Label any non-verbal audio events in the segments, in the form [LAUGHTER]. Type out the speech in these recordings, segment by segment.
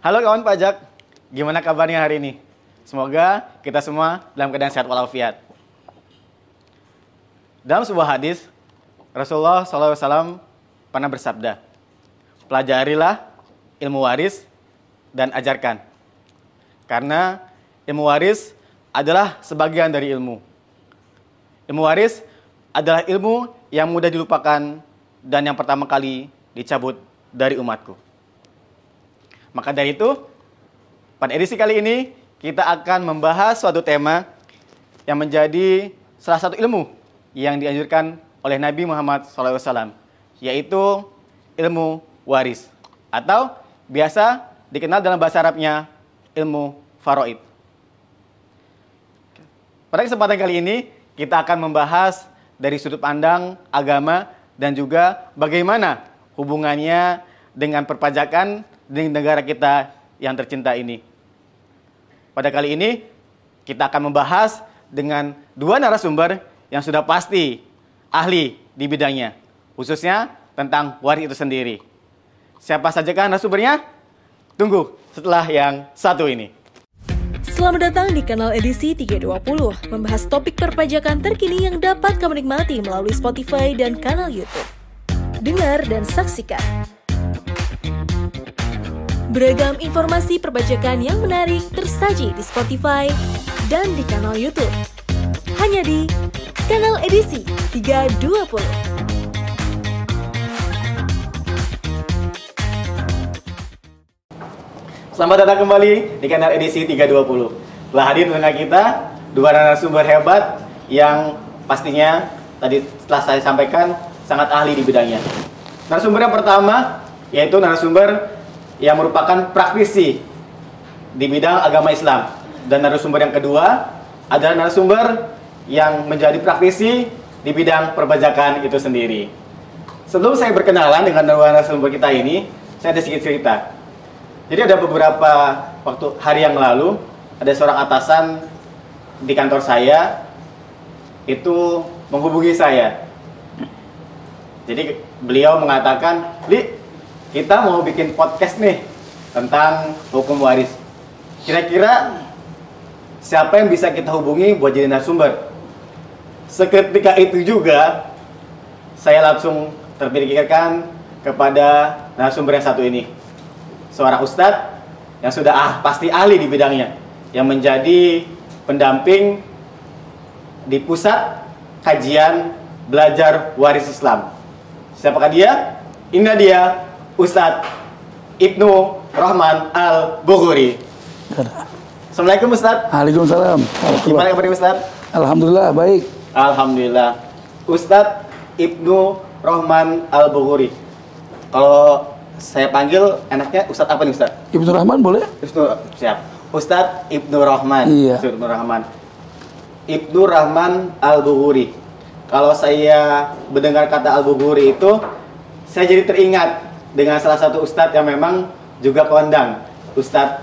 Halo kawan pajak, gimana kabarnya hari ini? Semoga kita semua dalam keadaan sehat walafiat. Dalam sebuah hadis, Rasulullah SAW pernah bersabda, pelajarilah ilmu waris dan ajarkan. Karena ilmu waris adalah sebagian dari ilmu. Ilmu waris adalah ilmu yang mudah dilupakan dan yang pertama kali dicabut dari umatku. Maka dari itu, pada edisi kali ini kita akan membahas suatu tema yang menjadi salah satu ilmu yang dianjurkan oleh Nabi Muhammad SAW, yaitu ilmu waris atau biasa dikenal dalam bahasa Arabnya ilmu faraid. Pada kesempatan kali ini kita akan membahas dari sudut pandang agama dan juga bagaimana hubungannya dengan perpajakan di negara kita yang tercinta ini. Pada kali ini kita akan membahas dengan dua narasumber yang sudah pasti ahli di bidangnya, khususnya tentang waris itu sendiri. Siapa saja kan narasumbernya? Tunggu setelah yang satu ini. Selamat datang di kanal edisi 320, membahas topik perpajakan terkini yang dapat kamu nikmati melalui Spotify dan kanal YouTube. Dengar dan saksikan. Beragam informasi perpajakan yang menarik tersaji di Spotify dan di kanal YouTube. Hanya di kanal edisi 320. Selamat datang kembali di kanal edisi 320. Telah hadir dengan kita dua narasumber hebat yang pastinya tadi setelah saya sampaikan sangat ahli di bidangnya. Narasumber yang pertama yaitu narasumber yang merupakan praktisi di bidang agama Islam. Dan narasumber yang kedua adalah narasumber yang menjadi praktisi di bidang perbajakan itu sendiri. Sebelum saya berkenalan dengan narasumber kita ini, saya ada sedikit cerita. Jadi ada beberapa waktu hari yang lalu ada seorang atasan di kantor saya itu menghubungi saya. Jadi beliau mengatakan, "Li, kita mau bikin podcast nih tentang hukum waris. Kira-kira siapa yang bisa kita hubungi buat jadi narasumber?" Seketika itu juga saya langsung terpikirkan kepada narasumber yang satu ini seorang ustadz yang sudah ah pasti ahli di bidangnya yang menjadi pendamping di pusat kajian belajar waris Islam. Siapakah dia? Ini dia Ustadz Ibnu Rahman Al Bukhari. Assalamualaikum Ustadz. Waalaikumsalam. Gimana kabarnya Ustadz? Alhamdulillah baik. Alhamdulillah. Ustadz Ibnu Rahman Al Bukhari. Kalau saya panggil enaknya Ustadz apa nih Ustadz? Ibnu Rahman boleh? Ibnu siap. Ustadz Ibnu Rahman. Iya. Ibnu Rahman. Ibnu Rahman Al Bukhari. Kalau saya mendengar kata Al Bukhari itu, saya jadi teringat dengan salah satu ustadz yang memang juga kondang, Ustadz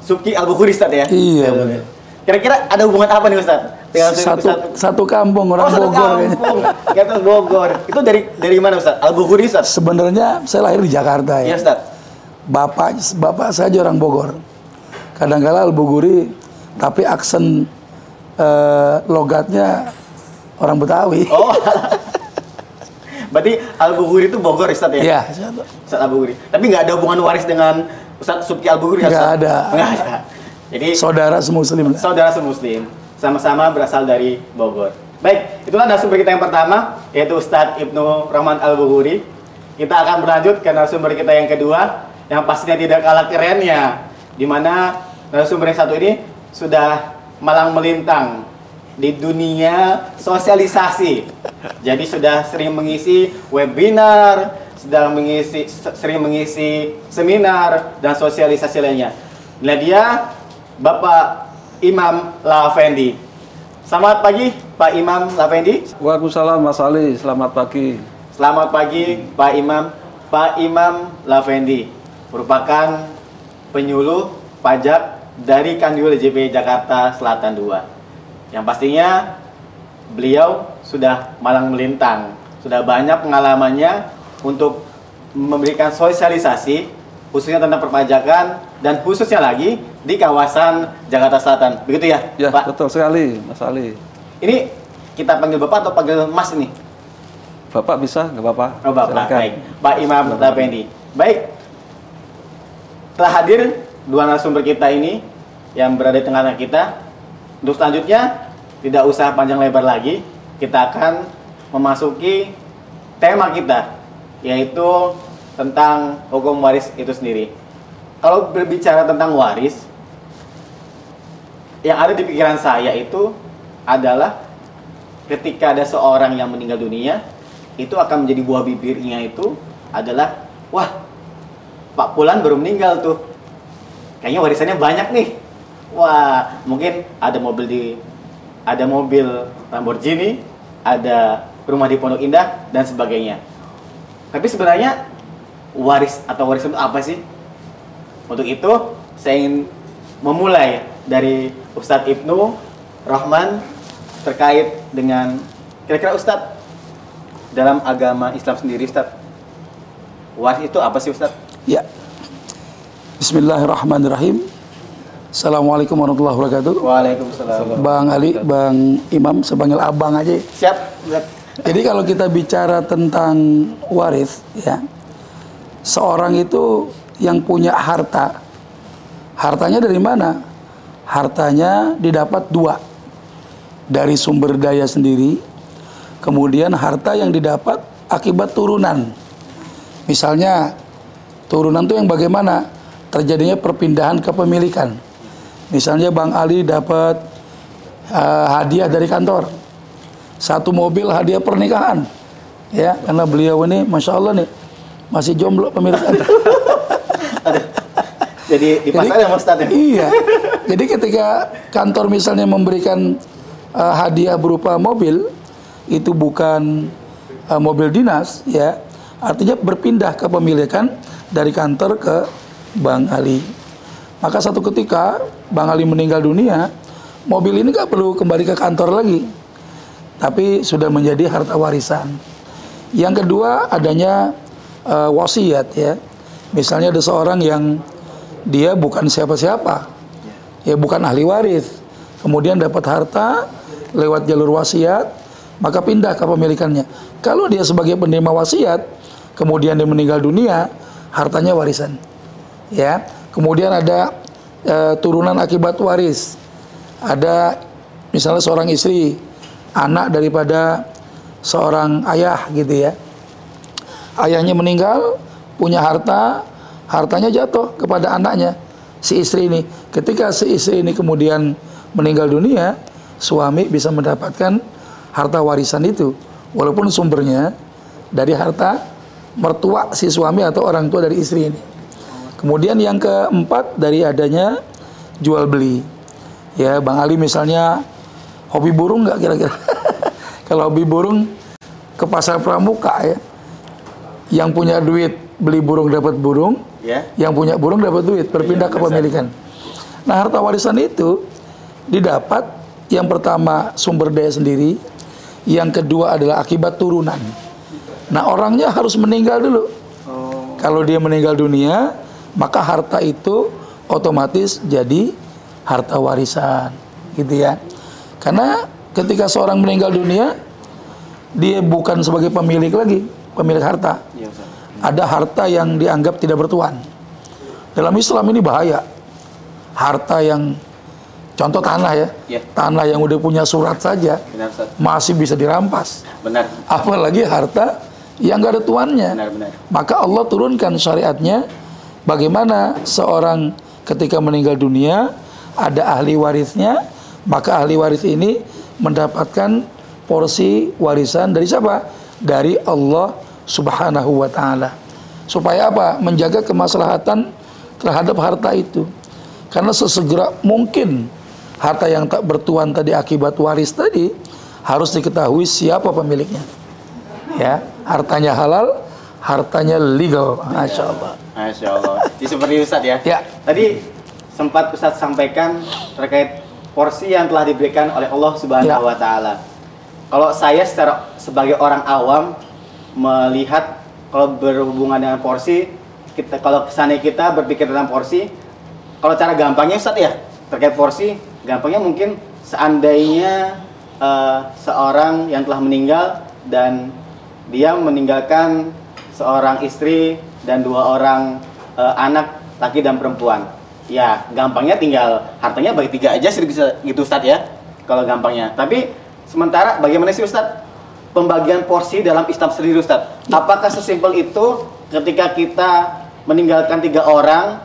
Suki Al Bukhari Ustadz ya. Iya, benar. Kira-kira ada hubungan apa nih Ustadz? Dengan Satu Ustadz- satu kampung orang Oh, satu Bogor kampung. Kita Bogor. Itu dari dari mana Ustadz? Al Bukhari Ustadz? Sebenarnya saya lahir di Jakarta Iya ya. Ustadz. Bapak bapak saya aja orang Bogor. Kadang-kala Al-Buguri tapi aksen eh, logatnya orang Betawi. Oh. [LAUGHS] Berarti Al Bukhari itu Bogor Ustadz ya? Iya. Ustadz Al Bukhari. Tapi nggak ada hubungan waris dengan Ustadz Subki Al Bukhari ya, Nggak ada. Nggak ada. Jadi Saudara semuslim. saudara semuslim sama-sama berasal dari Bogor. Baik, itulah narasumber kita yang pertama yaitu Ustadz Ibnu Rahman Al Bukhari. Kita akan berlanjut ke narasumber kita yang kedua yang pastinya tidak kalah kerennya di mana narasumber yang satu ini sudah malang melintang di dunia sosialisasi. Jadi sudah sering mengisi webinar, sedang mengisi sering mengisi seminar dan sosialisasi lainnya. Nah dia Bapak Imam Lafendi. Selamat pagi Pak Imam Lafendi. Waalaikumsalam Mas Ali, selamat pagi. Selamat pagi Pak Imam. Pak Imam Lafendi merupakan penyuluh pajak dari Kanwil JP Jakarta Selatan 2. Yang pastinya beliau sudah malang melintang, sudah banyak pengalamannya untuk memberikan sosialisasi khususnya tentang perpajakan dan khususnya lagi di kawasan Jakarta Selatan. Begitu ya, Ya, Pak? betul sekali, Mas Ali. Ini kita panggil Bapak atau panggil Mas ini? Bapak bisa, nggak apa-apa. Oh, Bapak. Silakan. Baik. Pak Imam Tapendi. Baik. Telah hadir dua narasumber kita ini yang berada di tengah-tengah kita. Untuk selanjutnya, tidak usah panjang lebar lagi. Kita akan memasuki tema kita, yaitu tentang hukum waris itu sendiri. Kalau berbicara tentang waris, yang ada di pikiran saya itu adalah ketika ada seorang yang meninggal dunia, itu akan menjadi buah bibirnya itu adalah, wah, Pak Pulan baru meninggal tuh. Kayaknya warisannya banyak nih. Wah, mungkin ada mobil di ada mobil Lamborghini, ada rumah di Pondok Indah dan sebagainya. Tapi sebenarnya waris atau warisan itu apa sih? Untuk itu saya ingin memulai dari Ustadz Ibnu Rahman terkait dengan kira-kira Ustadz dalam agama Islam sendiri Ustadz waris itu apa sih Ustadz? Ya. Bismillahirrahmanirrahim. Assalamualaikum warahmatullahi wabarakatuh. Waalaikumsalam. Bang Ali, Bang Imam, saya panggil abang aja. Siap. Jadi kalau kita bicara tentang waris, ya, seorang itu yang punya harta, hartanya dari mana? Hartanya didapat dua, dari sumber daya sendiri, kemudian harta yang didapat akibat turunan. Misalnya, turunan itu yang bagaimana? Terjadinya perpindahan kepemilikan. Misalnya Bang Ali dapat eh, hadiah dari kantor, satu mobil hadiah pernikahan. Ya karena beliau ini masya Allah nih masih jomblo pemirsa. [LAUGHS] Jadi di pasar ya Ustadz ya? iya. Jadi ketika kantor misalnya memberikan uh, hadiah berupa mobil itu bukan uh, mobil dinas ya. Artinya berpindah kepemilikan dari kantor ke Bang Ali maka satu ketika Bang Ali meninggal dunia mobil ini nggak perlu kembali ke kantor lagi tapi sudah menjadi harta warisan. Yang kedua adanya eh, wasiat ya. Misalnya ada seorang yang dia bukan siapa-siapa, ya bukan ahli waris, kemudian dapat harta lewat jalur wasiat, maka pindah kepemilikannya. Kalau dia sebagai penerima wasiat, kemudian dia meninggal dunia, hartanya warisan. Ya, kemudian ada eh, turunan akibat waris. Ada misalnya seorang istri anak daripada seorang ayah gitu ya. Ayahnya meninggal, punya harta, hartanya jatuh kepada anaknya si istri ini. Ketika si istri ini kemudian meninggal dunia, suami bisa mendapatkan harta warisan itu walaupun sumbernya dari harta mertua si suami atau orang tua dari istri ini. Kemudian yang keempat dari adanya jual beli. Ya, Bang Ali misalnya hobi burung nggak kira-kira? [LAUGHS] Kalau hobi burung ke pasar pramuka ya, yang punya duit beli burung dapat burung, Ya. yang punya burung dapat duit, berpindah kepemilikan. Nah harta warisan itu didapat yang pertama sumber daya sendiri, yang kedua adalah akibat turunan. Nah orangnya harus meninggal dulu. Kalau dia meninggal dunia, maka harta itu otomatis jadi harta warisan, gitu ya. Karena ketika seorang meninggal dunia, dia bukan sebagai pemilik lagi, pemilik harta. Iya. Ada harta yang dianggap tidak bertuan. Dalam Islam ini bahaya. Harta yang contoh tanah ya, Iya. tanah yang udah punya surat saja Benar masih bisa dirampas. Benar. Apalagi harta yang gak ada tuannya. Benar, benar. Maka Allah turunkan syariatnya bagaimana seorang ketika meninggal dunia ada ahli warisnya, maka ahli waris ini mendapatkan porsi warisan dari siapa? Dari Allah Subhanahu wa taala. Supaya apa? Menjaga kemaslahatan terhadap harta itu. Karena sesegera mungkin harta yang tak bertuan tadi akibat waris tadi harus diketahui siapa pemiliknya. Ya, hartanya halal, hartanya legal. Masya Allah. Masya Allah. Jadi seperti Ustadz ya. Ya. Tadi sempat Ustadz sampaikan terkait porsi yang telah diberikan oleh Allah Subhanahu Ya. wa taala. Kalau saya secara sebagai orang awam melihat kalau berhubungan dengan porsi kita kalau kesannya kita berpikir tentang porsi, kalau cara gampangnya Ustaz ya terkait porsi, gampangnya mungkin seandainya eh, seorang yang telah meninggal dan dia meninggalkan seorang istri dan dua orang eh, anak laki dan perempuan. Ya, gampangnya tinggal hartanya bagi tiga aja sih bisa gitu Ustaz ya. Kalau gampangnya. Tapi sementara bagaimana sih Ustaz pembagian porsi dalam Islam sendiri Ustaz? Apakah sesimpel itu ketika kita meninggalkan tiga orang,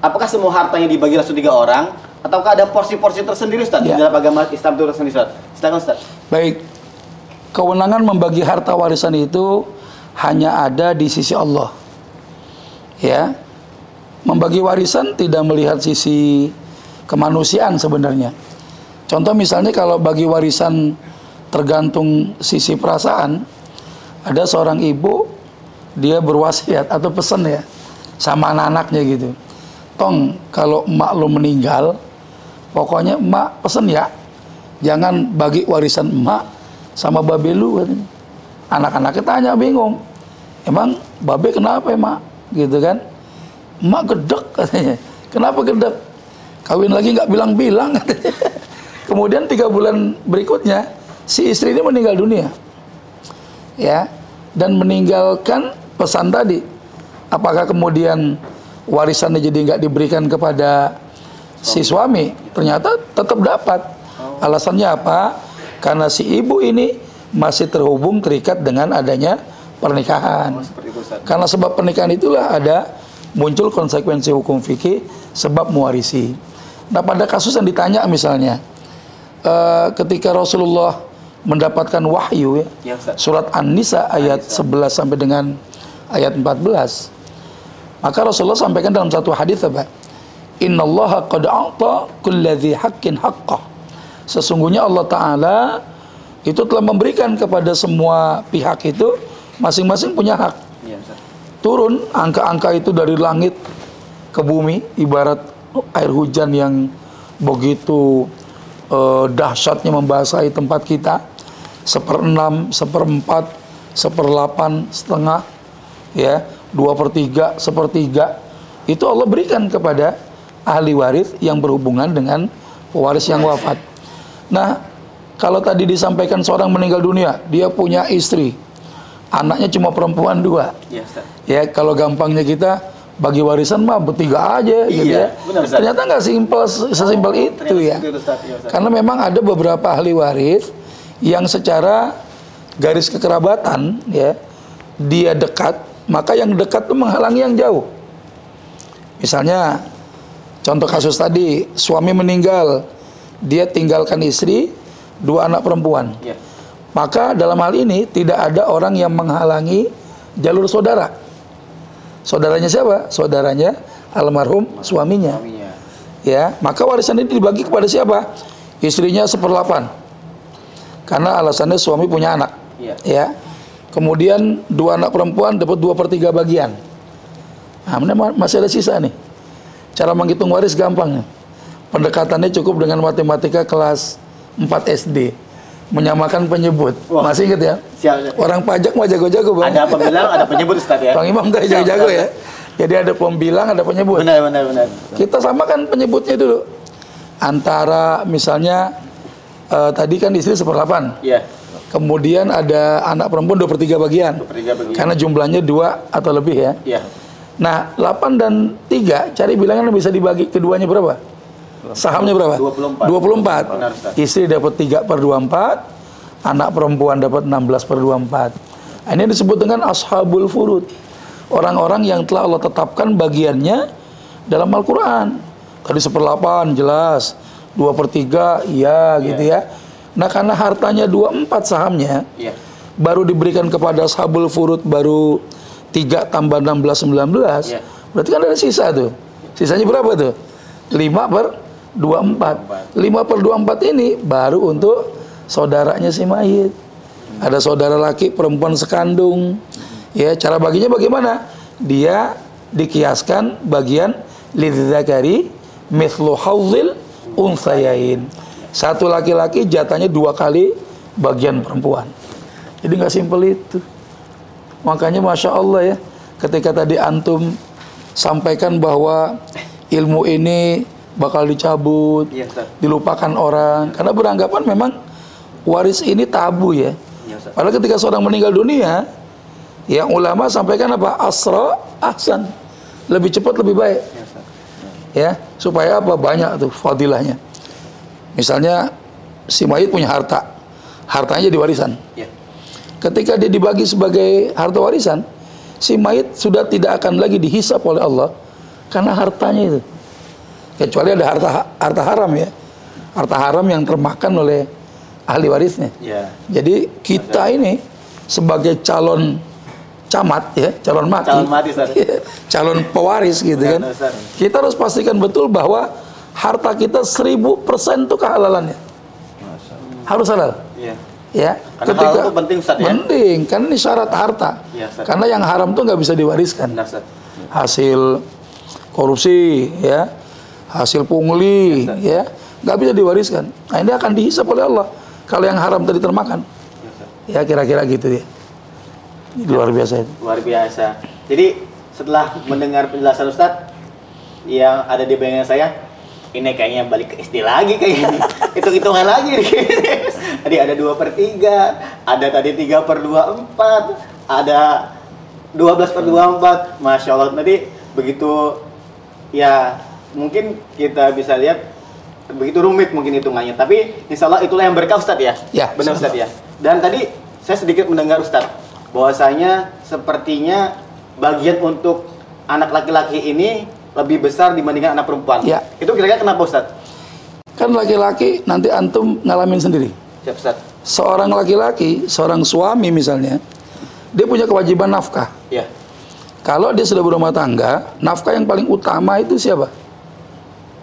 apakah semua hartanya dibagi langsung tiga orang? Ataukah ada porsi-porsi tersendiri Ustaz di Ya. dalam agama Islam itu tersendiri Ustaz? Silakan Ustaz. Baik, kewenangan membagi harta warisan itu hanya ada di sisi Allah. Ya, membagi warisan tidak melihat sisi kemanusiaan sebenarnya. Contoh misalnya kalau bagi warisan tergantung sisi perasaan, ada seorang ibu dia berwasiat atau pesan ya sama anak-anaknya gitu. Tong kalau emak lo meninggal, pokoknya emak pesen ya jangan bagi warisan emak sama babe lu katanya. Anak-anaknya tanya bingung. Emang babe kenapa emak? Gitu kan. Emak gedek katanya. Kenapa gedek? Kawin lagi nggak bilang-bilang. [LAUGHS] Kemudian tiga bulan berikutnya si istri ini meninggal dunia. Ya. Dan meninggalkan pesan tadi. Apakah kemudian warisannya jadi nggak diberikan kepada si suami? Ternyata tetap dapat. Alasannya apa? Karena si ibu ini masih terhubung terikat dengan adanya pernikahan. Oh. Karena sebab pernikahan itulah ada muncul konsekuensi hukum fikih sebab mewarisi. Nah pada kasus yang ditanya misalnya, eh, ketika Rasulullah mendapatkan wahyu ya, Ya surat An-Nisa ayat 11 sampai dengan ayat 14. Maka Rasulullah sampaikan dalam satu hadis apa? Innallaha qad a'ta kulladzi haqqin haqqah. Sesungguhnya Allah taala itu telah memberikan kepada semua pihak itu masing-masing punya hak. Iya. Turun angka-angka itu dari langit ke bumi ibarat air hujan yang begitu eh, dahsyatnya membasahi tempat kita seperenam, seperempat, seperdelapan, setengah, ya dua per tiga, sepertiga itu Allah berikan kepada ahli waris yang berhubungan dengan pewaris yang wafat. Nah, kalau tadi disampaikan seorang meninggal dunia, dia punya istri, anaknya cuma perempuan dua, Ustaz. ya kalau gampangnya kita bagi warisan mah bertiga aja gitu Iya, ya. benar, Ustaz. Ternyata nggak simpel sesimpel itu ternyata ya. itu, Ustaz. Ustaz. Karena memang ada beberapa ahli waris yang secara garis kekerabatan ya dia dekat, maka yang dekat itu menghalangi yang jauh. Misalnya contoh kasus tadi, suami meninggal, dia tinggalkan istri, dua anak perempuan. Iya. Maka dalam hal ini tidak ada orang yang menghalangi jalur saudara. Saudaranya siapa? Saudaranya almarhum suaminya. Suaminya. Ya, maka warisan ini dibagi kepada siapa? Istrinya seperlapan. Karena alasannya suami punya anak. Iya. Ya. Kemudian dua anak perempuan dapat dua per tiga bagian. Nah, masih ada sisa nih. Cara menghitung waris gampang. Pendekatannya cukup dengan matematika kelas 4 SD. Menyamakan penyebut. Wah. Masih ingat ya? Siap. Orang pajak mah jago-jago, Bang. Ada pembilang, ada penyebut Ustaz ya. Bang Imam Siap, jago-jago ya. Jadi ada pembilang, ada penyebut. Benar, benar, benar. Kita samakan penyebutnya dulu. Antara misalnya eh, tadi kan istri seperlapan. Iya. Kemudian ada anak perempuan dua per tiga bagian. Dua per tiga bagian. Karena jumlahnya dua atau lebih ya. Iya. Nah, 8 dan 3 cari bilangan yang bisa dibagi keduanya berapa? Sahamnya berapa? 24. 24. Benar, Ustaz. Istri dapat 3 per 24, anak perempuan dapat 16 per 24. Nah, Ini disebut dengan ashabul furud. Orang-orang yang telah Allah tetapkan bagiannya dalam Al-Quran. Tadi seperlapan jelas, 2 per 3 iya gitu ya. Nah karena hartanya 24 sahamnya, Iya. baru diberikan kepada ashabul furud baru 3 tambah 16 19 Iya. berarti kan ada sisa tuh sisanya berapa tuh 5 per 24 5 per 24 ini baru untuk saudaranya si mayit. Ada saudara laki perempuan sekandung. Ya cara baginya bagaimana? Dia dikiaskan bagian lidzakari mithlu haudzil unsayain satu laki-laki jatahnya dua kali bagian perempuan. Jadi nggak simpel itu. Makanya Masya Allah ya, ketika tadi antum sampaikan bahwa ilmu ini bakal dicabut, Ustaz. dilupakan orang karena beranggapan memang waris ini tabu ya. Ustaz. Padahal ketika seorang meninggal dunia, yang ulama sampaikan apa? Asra ahsan. Lebih cepat lebih baik. Iya, Ustaz. Ya, supaya apa? Banyak tuh fadilahnya. Misalnya si mayit punya harta. Hartanya jadi warisan. Iya. Ketika dia dibagi sebagai harta warisan, si mayit sudah tidak akan lagi dihisap oleh Allah karena hartanya itu. Kecuali ada harta harta haram ya. Harta haram yang termakan oleh ahli warisnya. Iya. Jadi kita ini sebagai calon camat ya, calon mati. Calon mati, Ustaz. calon pewaris gitu kan. Benar, Ustaz. Kita harus pastikan betul bahwa harta kita 1000% itu kehalalannya. Harus halal. Iya. Ya, Karena halal itu penting, Ustaz, ya? Penting, karena ini syarat harta. Iya, Ustaz. Karena yang haram tuh nggak bisa diwariskan. Benar, Ustaz. Hasil korupsi, ya, hasil pungli, ya, nggak bisa diwariskan. Nah ini akan dihisap oleh Allah. Kalau yang haram tadi termakan, ya kira-kira gitu ya. Luar biasa itu. Luar biasa. Jadi setelah mendengar penjelasan Ustadz yang ada di bayangan saya, ini kayaknya balik ke SD lagi kayaknya. [LAUGHS] Hitung-hitungan lagi nih. [LAUGHS] Tadi ada 2 per 3, ada tadi 3 per 24, ada 12 per 24. Masya Allah, tadi begitu ya mungkin kita bisa lihat begitu rumit mungkin hitungannya. Tapi insya Allah itulah yang berkah Ustadz ya? Ya, Benar Ustadz ya? Dan tadi saya sedikit mendengar Ustadz bahwasanya sepertinya bagian untuk anak laki-laki ini lebih besar dibandingkan anak perempuan. Ya. Itu kira-kira kenapa Ustadz? Kan laki-laki nanti antum ngalamin sendiri. Siap Ustadz. Seorang laki-laki, seorang suami misalnya, dia punya kewajiban nafkah. Ya. Kalau dia sudah berumah tangga, nafkah yang paling utama itu siapa?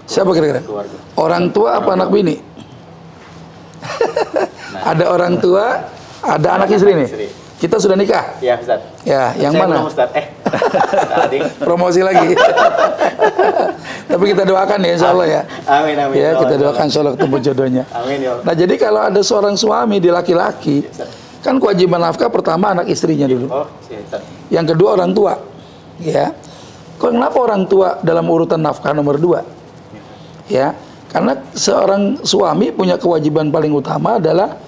Siapa kira-kira? Orang tua apa anak bini? [LAUGHS] ada orang tua, ada anak istri nih. Kita sudah nikah. Ya Ustadz. Ya, yang Saya mana? belum, Ustadz. Eh. [LAUGHS] Promosi lagi. [LAUGHS] Tapi kita doakan ya insya Allah ya. Amin amin. Ya, kita doakan insya Allah ketemu jodohnya. Amin ya Allah. Nah jadi kalau ada seorang suami di laki-laki, kan kewajiban nafkah pertama anak istrinya dulu. Oh. Yang kedua orang tua, ya. Kok kenapa orang tua dalam urutan nafkah nomor dua? Ya, karena seorang suami punya kewajiban paling utama adalah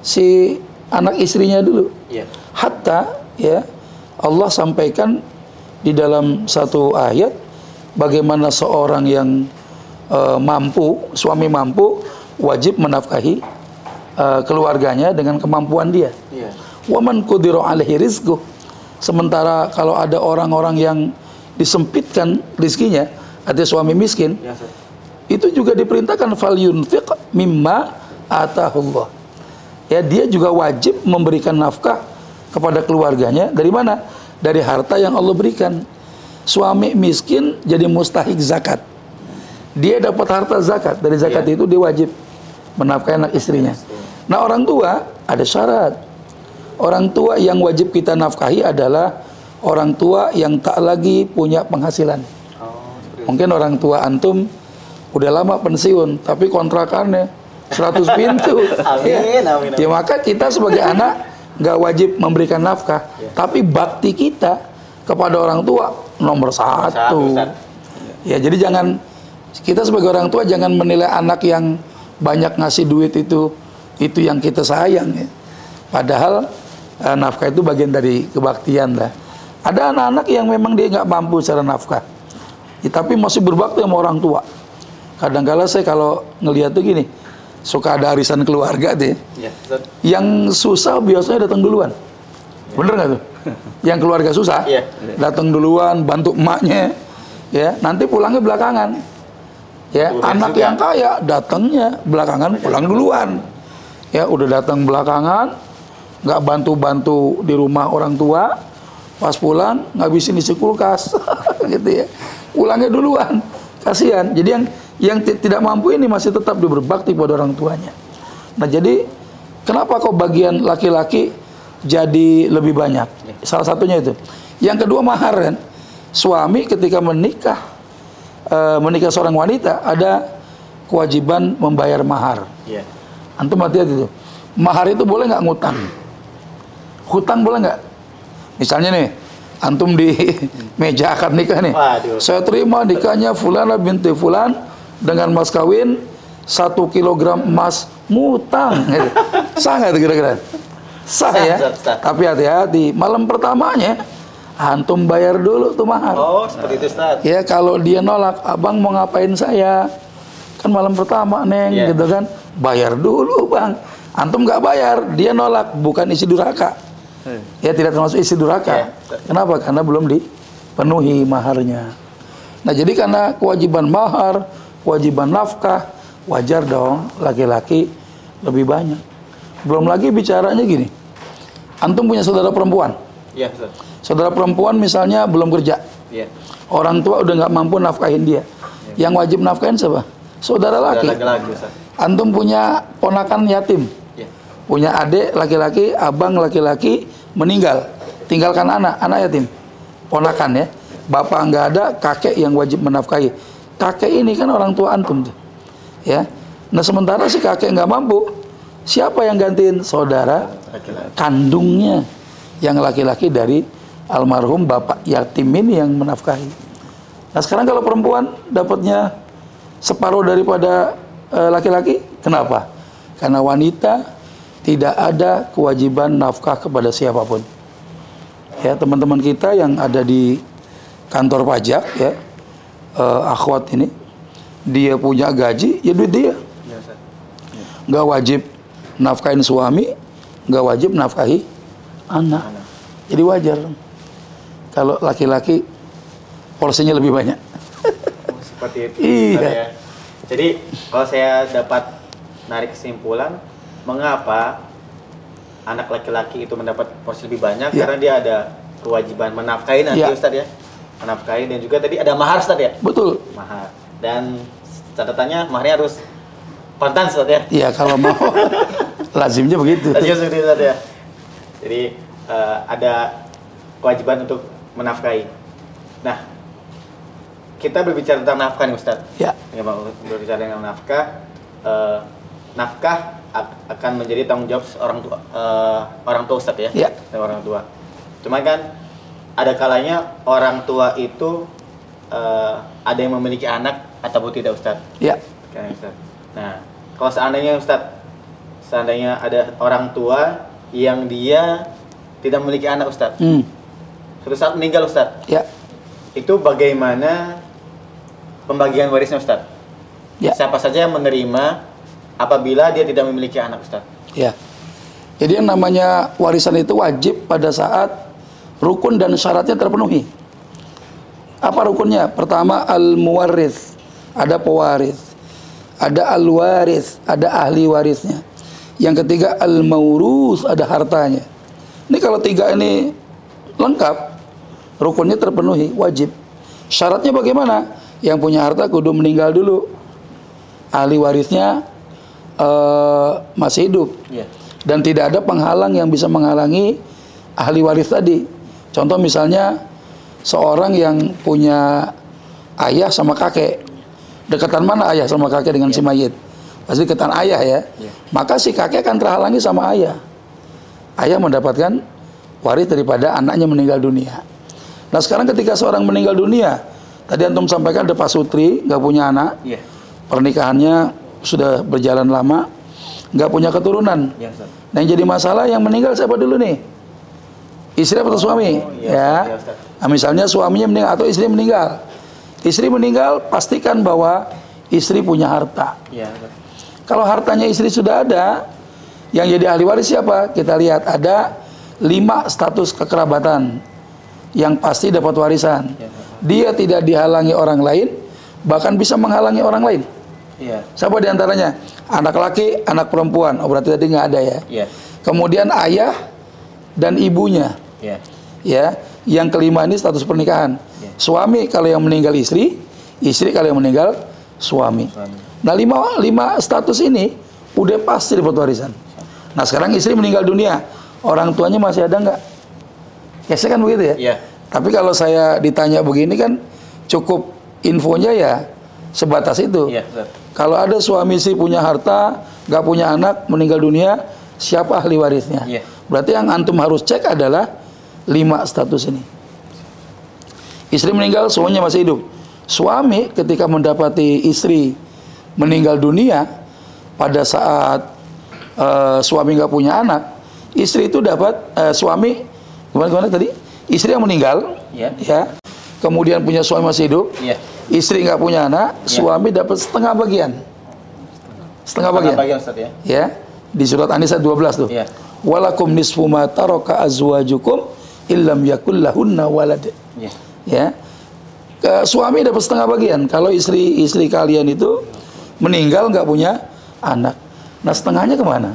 si anak istrinya dulu. Iya. Hatta ya Allah sampaikan di dalam satu ayat bagaimana seorang yang eh, mampu, suami mampu wajib menafkahi eh, keluarganya dengan kemampuan dia. Iya. Waman qudira alaihi rizquh. Sementara kalau ada orang-orang yang disempitkan rizkinya, ada suami miskin, Ya. Itu juga diperintahkan fal yunfiq mimma atahullah. Ya, dia juga wajib memberikan nafkah kepada keluarganya dari mana? Dari harta yang Allah berikan. Suami miskin jadi mustahik zakat. Dia dapat harta zakat. Dari zakat Iya. itu dia wajib menafkahi anak istrinya. Nah, orang tua ada syarat. Orang tua yang wajib kita nafkahi adalah orang tua yang tak lagi punya penghasilan. Oh. Mungkin orang tua antum udah lama pensiun, tapi kontrakannya 100 [LAUGHS] pintu. Amin, Ya. amin, amin. Ya maka kita sebagai anak nggak wajib memberikan nafkah, Ya. tapi bakti kita kepada orang tua nomor Satu. Ya jadi jangan kita sebagai orang tua jangan menilai anak yang banyak ngasih duit itu itu yang kita sayang ya. Padahal eh, nafkah itu bagian dari kebaktian lah. Ada anak-anak yang memang dia nggak mampu secara nafkah, Ya, tapi masih berbakti sama orang tua. Kadang-kala saya kalau ngelihat tuh gini, suka ada arisan keluarga deh. Iya, Ustadz. Yang susah biasanya datang duluan. Bener nggak tuh? [LAUGHS] Yang keluarga susah, Iya. datang duluan, bantu emaknya, ya. Nanti pulangnya belakangan. Ya, anak juga. yang kaya datangnya belakangan, pulang duluan. Ya, udah datang belakangan, nggak bantu-bantu di rumah orang tua, pas pulang ngabisin isi kulkas, [LAUGHS] gitu ya. Pulangnya duluan, kasihan. Jadi yang yang ti- tidak mampu ini masih tetap dia berbakti pada orang tuanya. Nah jadi kenapa kok bagian laki-laki jadi lebih banyak? Salah satunya itu. Yang kedua mahar kan. Suami ketika menikah eh, menikah seorang wanita ada kewajiban membayar mahar. Iya. Antum hati-hati itu. Mahar itu boleh nggak ngutang? Hutang boleh nggak? Misalnya nih, Antum di [LAUGHS] meja akad nikah nih. Waduh. Saya terima nikahnya Fulana binti Fulan dengan mas kawin satu kilogram emas mutang. [LAUGHS] Gitu. Sah nggak itu kira-kira? Sah, Sah, ya. sah, sah. Tapi hati-hati, malam pertamanya antum bayar dulu tuh mahar. Oh, seperti itu Ustaz. Ya kalau dia nolak, abang mau ngapain saya? Kan malam pertama neng, Iya. gitu kan? Bayar dulu bang. Antum nggak bayar, dia nolak, bukan isi durhaka. Eh, Ya tidak termasuk isi durhaka. Iya. Kenapa? Karena belum dipenuhi maharnya. Nah jadi karena kewajiban mahar, kewajiban nafkah, wajar dong laki-laki lebih banyak. Belum lagi bicaranya gini, antum punya saudara perempuan, Iya, saudara perempuan misalnya belum kerja, Iya. orang tua udah nggak mampu nafkahin dia, yang wajib nafkahin siapa? Saudara laki. Laki-laki. Antum punya ponakan yatim, Iya. punya adik laki-laki, abang laki-laki meninggal, tinggalkan anak, anak yatim, ponakan ya, bapak nggak ada, kakek yang wajib menafkahi. Kakek ini kan orang tua antum tuh, ya. Nah sementara si kakek nggak mampu, siapa yang gantiin? Saudara kandungnya yang laki-laki dari almarhum bapak yatim ini yang menafkahi. Nah sekarang kalau perempuan dapatnya separuh daripada eh, laki-laki, kenapa? Karena wanita tidak ada kewajiban nafkah kepada siapa pun. Ya teman-teman kita yang ada di kantor pajak ya, eh, akhwat ini, dia punya gaji, ya duit dia Iya, nggak wajib nafkahin suami, nggak wajib nafkahi anak. Jadi wajar kalau laki-laki porsinya lebih banyak. Oh, seperti itu. [LAUGHS] Iya. Ya. Jadi kalau saya dapat narik kesimpulan, mengapa anak laki-laki itu mendapat porsi lebih banyak? Iya. Karena dia ada kewajiban menafkahi nanti Iya. Ustaz ya. Menafkahi dan juga tadi ada mahar Ustaz ya. Betul. Mahar. Dan catatannya maharnya harus pantan Ustaz ya. Iya kalau mau [LAUGHS] lazimnya begitu. Tadi seperti itu Ustaz ya. Jadi eh, ada kewajiban untuk menafkahi. Nah, kita berbicara tentang nafkah nih Ustaz. Ya, Ya berbicara dengan nafkah, eh, nafkah ak- akan menjadi tanggung jawab orang tua, eh, orang tua Ustaz ya? Ya. Orang tua. Cuma kan ada kalanya orang tua itu eh, ada yang memiliki anak ataupun tidak Ustaz. ya, Kan, Ustaz. Nah, kalau seandainya Ustaz, seandainya ada orang tua yang dia tidak memiliki anak Ustaz, hmm, suatu saat meninggal Ustaz, ya, itu bagaimana pembagian warisnya Ustaz? ya, Siapa saja yang menerima apabila dia tidak memiliki anak Ustaz? ya. Jadi yang namanya warisan itu wajib pada saat rukun dan syaratnya terpenuhi. Apa rukunnya? Pertama al-muwarris, ada pewaris. Ada al-waris, ada ahli warisnya. Yang ketiga al-maurus, ada hartanya. Ini kalau tiga ini lengkap, rukunnya terpenuhi, wajib. Syaratnya bagaimana? Yang punya harta kudu meninggal dulu. Ahli warisnya eh, masih hidup Iya. dan tidak ada penghalang yang bisa menghalangi ahli waris tadi. Contoh misalnya seorang yang punya ayah sama kakek. Dekatan mana ayah sama kakek dengan si mayit? Pasti dekatan ayah ya. Iya. Maka si kakek akan terhalangi sama ayah. Ayah mendapatkan waris daripada anaknya meninggal dunia. Nah sekarang ketika seorang meninggal dunia, tadi antum sampaikan ada pasutri nggak punya anak, Iya. pernikahannya sudah berjalan lama, nggak punya keturunan. Iya Ustaz. Nah yang jadi masalah yang meninggal siapa dulu nih? Istri atau suami? Oh, iya, ya. iya, Ustaz. Nah, misalnya suaminya meninggal atau istri meninggal. Istri meninggal pastikan bahwa istri punya harta. Ustaz. Kalau hartanya istri sudah ada, yang jadi ahli waris siapa? Kita lihat ada lima status kekerabatan yang pasti dapat warisan. Iya. Dia tidak dihalangi orang lain, bahkan bisa menghalangi orang lain. Iya. Siapa di antaranya? Anak laki, anak perempuan. Oh berarti tadi nggak ada ya. Iya. Kemudian ayah dan ibunya. Iya. Ya. Yang kelima ini status pernikahan. Ya. Suami kalau yang meninggal istri, istri kalau yang meninggal suami. Suami. Nah lima, lima status ini udah pasti dapat warisan. Nah sekarang istri meninggal dunia, orang tuanya masih ada nggak? Biasanya kan begitu ya. Iya. Tapi kalau saya ditanya begini kan cukup infonya ya sebatas itu. Iya, Ustaz. Kalau ada suami istri punya harta, nggak punya anak, meninggal dunia, siapa ahli warisnya? Iya. Berarti yang antum harus cek adalah lima status ini. Istri meninggal, suaminya masih hidup. Suami ketika mendapati istri meninggal dunia pada saat eh, suami nggak punya anak, istri itu dapat eh, suami gimana gimana tadi? Istri yang meninggal, Iya. ya, kemudian punya suami masih hidup, Iya. istri nggak punya anak, suami dapat setengah bagian, setengah bagian, bagian Ustaz ya. ya, di surat An-Nisa 12 tuh. Iya. Walakum nisfu ma taraka azwajukum illam yakul lahunna walad. Iya. Ya. Ke suami dapat setengah bagian. Kalau istri-istri kalian itu meninggal nggak punya anak. Nah setengahnya ke mana?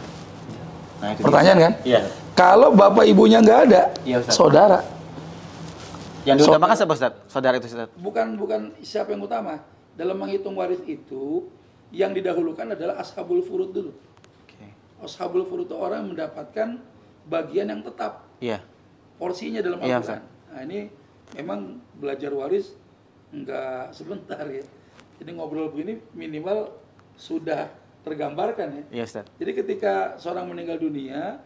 Nah, itu Pertanyaan kan? Iya. Kalau bapak ibunya nggak ada, Iya, Ustaz. saudara. Yang diutamakan siapa Ustaz? Saudara itu Ustaz. Bukan bukan siapa yang utama. Dalam menghitung waris itu, yang didahulukan adalah ashabul furud dulu. Oke. Ashabul furud itu orang yang mendapatkan bagian yang tetap. Iya. Porsinya dalam Iya, Al-Quran. Nah ini memang belajar waris nggak sebentar ya. Jadi ngobrol begini minimal sudah tergambarkan ya. Iya Ustaz. Jadi ketika seorang meninggal dunia,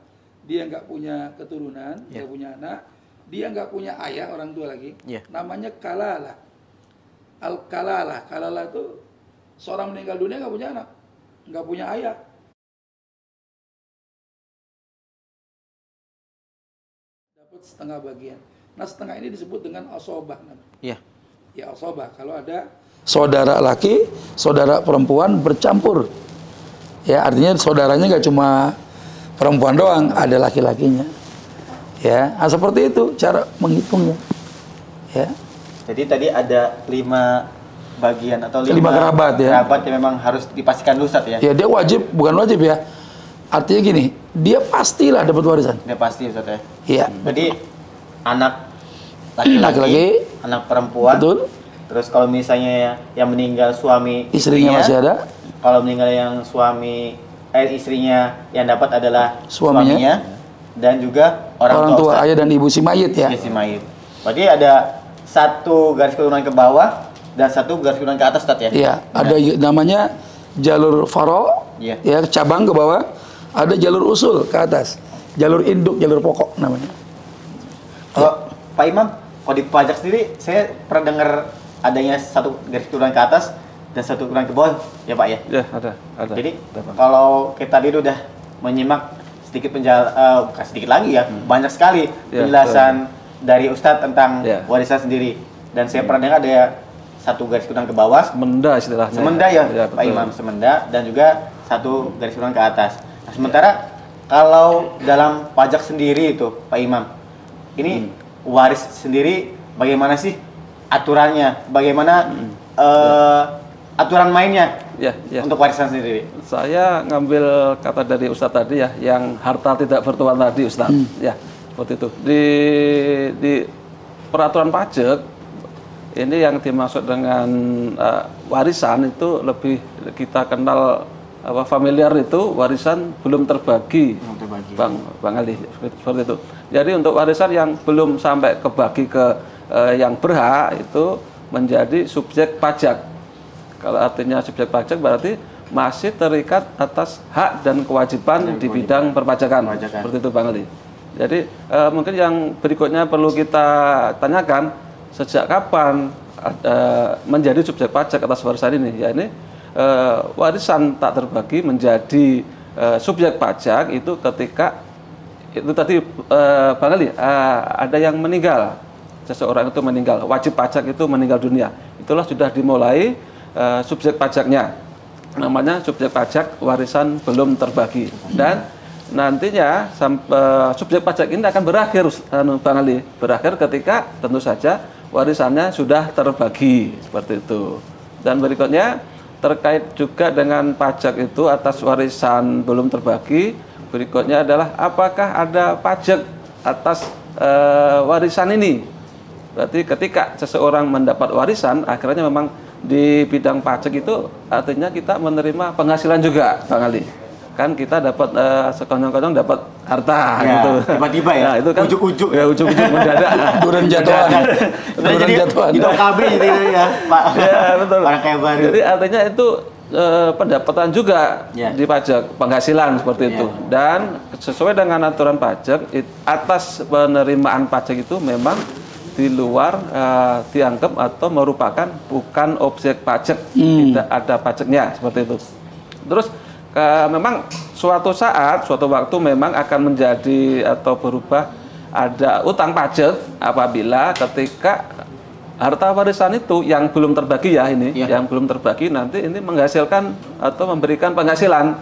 dia nggak punya keturunan, Iya. nggak punya anak, dia nggak punya ayah orang tua lagi, Iya. namanya kalalah. Al kalalah, kalalah itu seorang meninggal dunia nggak punya anak, nggak punya ayah, setengah bagian. Nah setengah ini disebut dengan asobah namanya. Iya. Ya asobah kalau ada saudara laki, saudara perempuan bercampur. Ya artinya saudaranya nggak cuma perempuan doang, ada laki-lakinya. Ya, nah, seperti itu cara menghitungnya. Ya, Jadi tadi ada lima bagian atau lima, Lima kerabat, ya. Kerabat yang memang harus dipastikan dulu ya. ya dia wajib bukan wajib ya. Artinya gini, dia pastilah dapat warisan. Udah pasti Ustaz ya. Iya, Jadi anak laki-laki, anak perempuan. betul. Terus kalau misalnya yang meninggal suami Istrinya masih ada. Kalau meninggal yang suami eh istrinya yang dapat adalah Suaminya. dan juga orang, Orang tua, Ustaz. ayah dan ibu si mayit ya. Si mayit. Berarti ada satu garis keturunan ke bawah dan satu garis keturunan ke atas Ustaz ya. Iya, ada namanya jalur faro, Iya. ya cabang ke bawah, ada jalur usul ke atas, jalur induk, jalur pokok namanya. Kalau Pak Imam, kalau di pajak sendiri saya pernah dengar adanya satu garis keturunan ke atas dan satu keturunan ke bawah ya Pak ya. Ya, ada, ada. Jadi Ada, Pak. kalau kita tadi udah menyimak sedikit penjal eh, bukan sedikit lagi ya, banyak sekali Hmm. Ya, penjelasan dari Ustadz tentang Ya. warisan sendiri. Dan saya pernah dengar ada satu garis keturunan ke bawah, Semenda istilahnya. semenda ya, Pak betul. Imam, semenda dan juga satu garis keturunan ke atas. Nah, sementara kalau dalam pajak sendiri itu Pak Imam, ini Hmm. waris sendiri bagaimana sih aturannya? Bagaimana Hmm. eh, aturan mainnya Ya, ya. untuk warisan sendiri? Saya ngambil kata dari Ustadz tadi ya, yang harta tidak bertuan tadi Ustadz. Hmm. Ya, seperti itu. Di di peraturan pajak ini yang dimaksud dengan eh, warisan itu lebih kita kenal apa familiar itu warisan belum terbagi. Belum terbagi. Bang Bang Ali seperti, itu. Jadi untuk warisan yang belum sampai kebagi ke eh, yang berhak itu menjadi subjek pajak. Kalau artinya subjek pajak berarti masih terikat atas hak dan kewajiban di bidang perpajakan. Perpajakan. Seperti itu Bang Ali. Jadi eh, mungkin yang berikutnya perlu kita tanyakan sejak kapan ada menjadi subjek pajak atas warisan ini? Ya ini eh, warisan tak terbagi menjadi eh, subjek pajak itu ketika itu tadi eh, Bang Ali eh, ada yang meninggal. Seseorang itu meninggal. Wajib pajak itu meninggal dunia. Itulah sudah dimulai eh, subjek pajaknya. Namanya subjek pajak warisan belum terbagi. Dan nantinya sampai subjek pajak ini akan berakhir anu, Bang Ali. Berakhir ketika tentu saja warisannya sudah terbagi. Seperti itu. Dan berikutnya terkait juga dengan pajak itu atas warisan belum terbagi. Berikutnya adalah apakah ada pajak atas eh, warisan ini? Berarti ketika seseorang mendapat warisan akhirnya memang di bidang pajak itu artinya kita menerima penghasilan juga Bang Ali kan kita dapat eh, sekonyong-konyong dapat harta Ya, gitu tiba-tiba ya? Nah, itu kan Ujuk-ujuk. ya ujuk-ujuk mendadak. Udah Duren jadi jatuhan. di KB jadi ya Pak. [LAUGHS] ya betul. Orang kaya baru. Jadi artinya itu eh, pendapatan juga Ya. di pajak penghasilan seperti Ya. itu. Dan sesuai dengan aturan pajak it- atas penerimaan pajak itu memang di luar eh, dianggap atau merupakan bukan objek pajak, tidak ada pajaknya seperti itu. Terus eh, memang suatu saat, suatu waktu memang akan menjadi atau berubah ada utang pajak apabila ketika harta warisan itu yang belum terbagi ya ini, Iya. yang belum terbagi nanti ini menghasilkan atau memberikan penghasilan.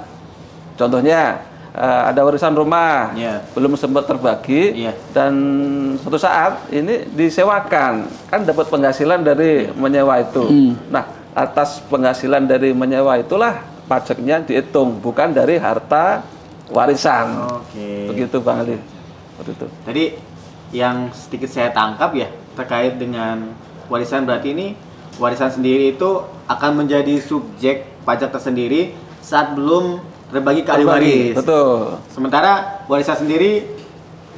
Contohnya eh, ada warisan rumah Iya. belum sempat terbagi Iya. dan suatu saat ini disewakan kan dapat penghasilan dari menyewa itu. Nah atas penghasilan dari menyewa itulah pajaknya dihitung bukan dari harta warisan. Oke. Begitu bang Ali. Seperti itu. Jadi yang sedikit saya tangkap ya terkait dengan warisan berarti ini warisan sendiri itu akan menjadi subjek pajak tersendiri saat belum terbagi ke ahli waris. Betul. Sementara warisan sendiri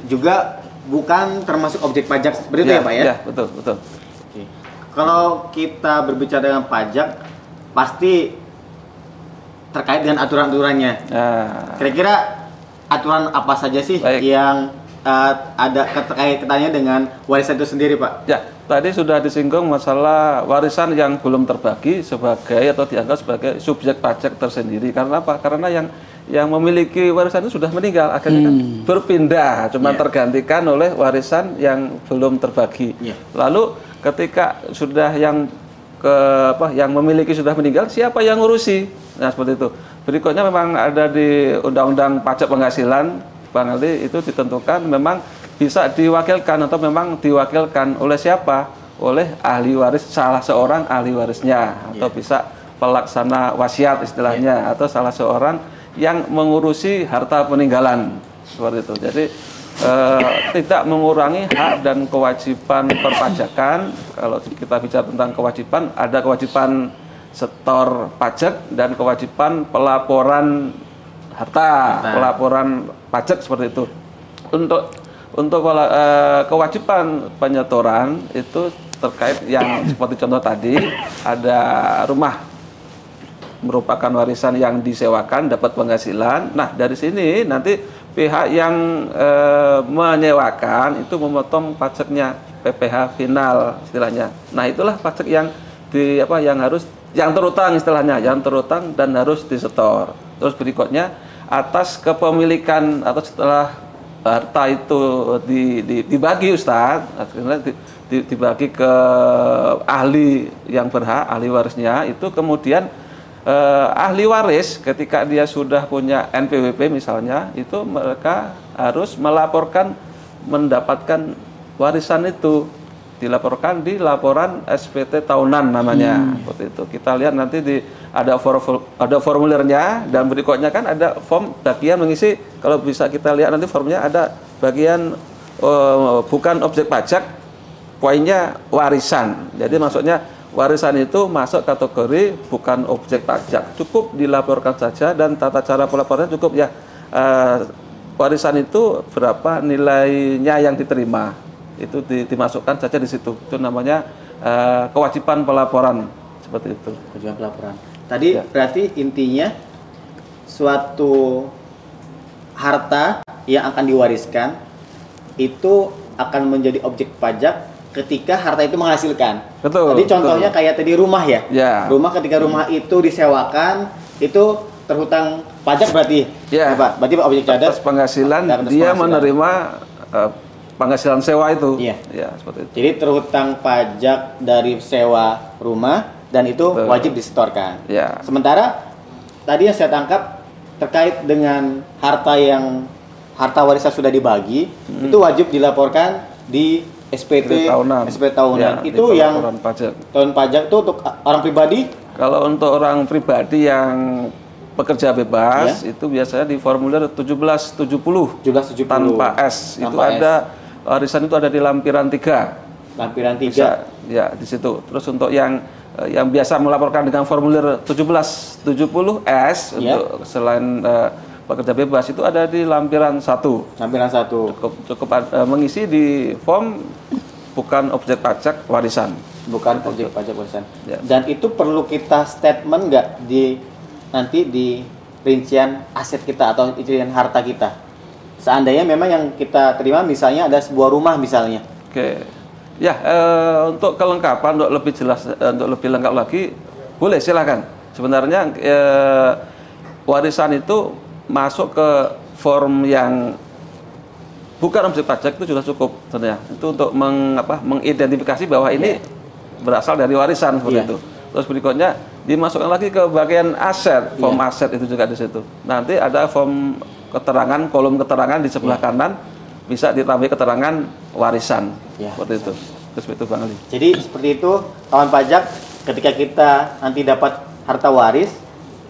juga bukan termasuk objek pajak seperti itu ya Pak ya? Ya betul betul. Oke. Kalau kita berbicara dengan pajak pasti terkait dengan aturan-aturannya. Nah, Kira-kira aturan apa saja sih Baik. yang uh, ada terkait ketanya dengan warisan itu sendiri, Pak? Ya, tadi sudah disinggung masalah warisan yang belum terbagi sebagai atau dianggap sebagai subjek pajak tersendiri. Karena apa? Karena yang yang memiliki warisan itu sudah meninggal, akhirnya kan berpindah, cuma Iya. tergantikan oleh warisan yang belum terbagi. Iya. Lalu ketika sudah yang ke apa yang memiliki sudah meninggal, siapa yang ngurusi? Nah, seperti itu. Berikutnya memang ada di Undang-Undang Pajak Penghasilan, Bang Ali itu ditentukan memang bisa diwakilkan atau memang diwakilkan oleh siapa? Oleh ahli waris salah seorang ahli warisnya atau bisa pelaksana wasiat istilahnya atau salah seorang yang mengurusi harta peninggalan seperti itu. Jadi eh, tidak mengurangi hak dan kewajiban perpajakan. Kalau kita bicara tentang kewajiban, ada kewajiban setor pajak dan kewajiban pelaporan harta, Harta. pelaporan pajak seperti itu. Untuk untuk eh, kewajiban penyetoran itu terkait yang seperti contoh tadi ada rumah merupakan warisan yang disewakan dapat penghasilan. Nah, dari sini nanti pihak yang eh, menyewakan itu memotong pajaknya PPh final istilahnya. Nah, itulah pajak yang di apa yang harus yang terutang istilahnya, yang terutang dan harus disetor. Terus berikutnya atas kepemilikan atau setelah harta itu di, di- dibagi Ustadz, akhirnya di- di- dibagi ke ahli yang berhak, ahli warisnya itu kemudian eh, ahli waris ketika dia sudah punya NPWP misalnya itu mereka harus melaporkan mendapatkan warisan itu. Dilaporkan di laporan SPT tahunan namanya. Seperti itu. Kita lihat nanti di ada for- ada formulirnya dan berikutnya kan ada form bagian mengisi. Kalau bisa kita lihat nanti formnya ada bagian eh, bukan objek pajak poinnya warisan. Jadi maksudnya warisan itu masuk kategori bukan objek pajak. Cukup dilaporkan saja dan tata cara pelaporannya cukup ya eh, warisan itu berapa nilainya yang diterima. Itu di- dimasukkan saja di situ. Itu namanya eh, kewajiban pelaporan seperti itu. Kewajiban pelaporan. Tadi Ya. berarti intinya suatu harta yang akan diwariskan itu akan menjadi objek pajak ketika harta itu menghasilkan. Betul, Tadi contohnya betul. kayak tadi rumah ya. Ya. Rumah ketika rumah itu disewakan itu terhutang pajak berarti. Ya. Pak. Berarti objek Atas penghasilan dia penghasilan. menerima eh, penghasilan sewa itu. Iya. Ya, seperti itu. Jadi terhutang pajak dari sewa rumah dan itu Betul. wajib disetorkan. Ya. Sementara tadi yang saya tangkap terkait dengan harta yang harta warisan sudah dibagi itu wajib dilaporkan di SPT tahunan. SPT tahunan. Ya, itu yang pelaporan pajak. tahun pajak itu untuk orang pribadi Kalau untuk orang pribadi yang pekerja bebas Iya. itu biasanya di formulir 1770 1770 tanpa S. itu Tanpa S. ada warisan itu ada di lampiran 3. lampiran 3 Bisa ya di situ. Terus untuk yang eh, yang biasa melaporkan dengan formulir 1770 S Iya. untuk selain eh, pekerja bebas itu ada di lampiran 1. lampiran satu Cukup cukup eh, mengisi di form bukan objek pajak warisan. bukan objek pajak warisan. Ya. Dan itu perlu kita statement nggak di nanti di rincian aset kita atau rincian harta kita. Seandainya memang yang kita terima misalnya ada sebuah rumah misalnya. Oke. Ya, eh, untuk kelengkapan, untuk lebih jelas, eh, untuk lebih lengkap lagi, boleh silakan. Sebenarnya eh, warisan itu masuk ke form yang bukan objek pajak itu sudah cukup sebenarnya. Itu untuk meng, apa, mengidentifikasi bahwa ini berasal dari warisan seperti Iya. itu. Terus berikutnya dimasukkan lagi ke bagian aset, form aset itu juga di situ. Nanti ada form keterangan, kolom keterangan di sebelah kanan bisa ditambah keterangan warisan Iya. seperti itu. Terus itu Bang Ali. Jadi seperti itu kawan pajak ketika kita nanti dapat harta waris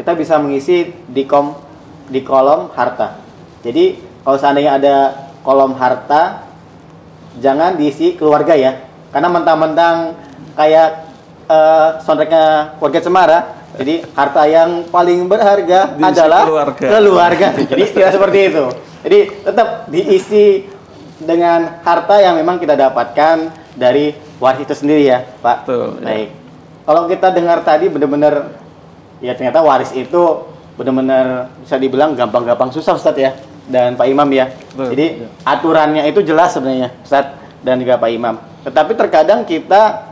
kita bisa mengisi di kom di kolom harta. Jadi kalau seandainya ada kolom harta jangan diisi keluarga ya. Karena mentang-mentang kayak eh, soundtracknya keluarga Cemara. Jadi harta yang paling berharga Diisi adalah keluarga. keluarga. [LAUGHS] Jadi tidak seperti itu. Jadi tetap diisi dengan harta yang memang kita dapatkan dari waris itu sendiri ya, Pak. Betul, ya. Baik. Kalau kita dengar tadi benar-benar ya ternyata waris itu benar-benar bisa dibilang gampang-gampang susah Ustaz ya dan Pak Imam ya. Betul, Jadi ya. aturannya itu jelas sebenarnya Ustaz dan juga Pak Imam. Tetapi terkadang kita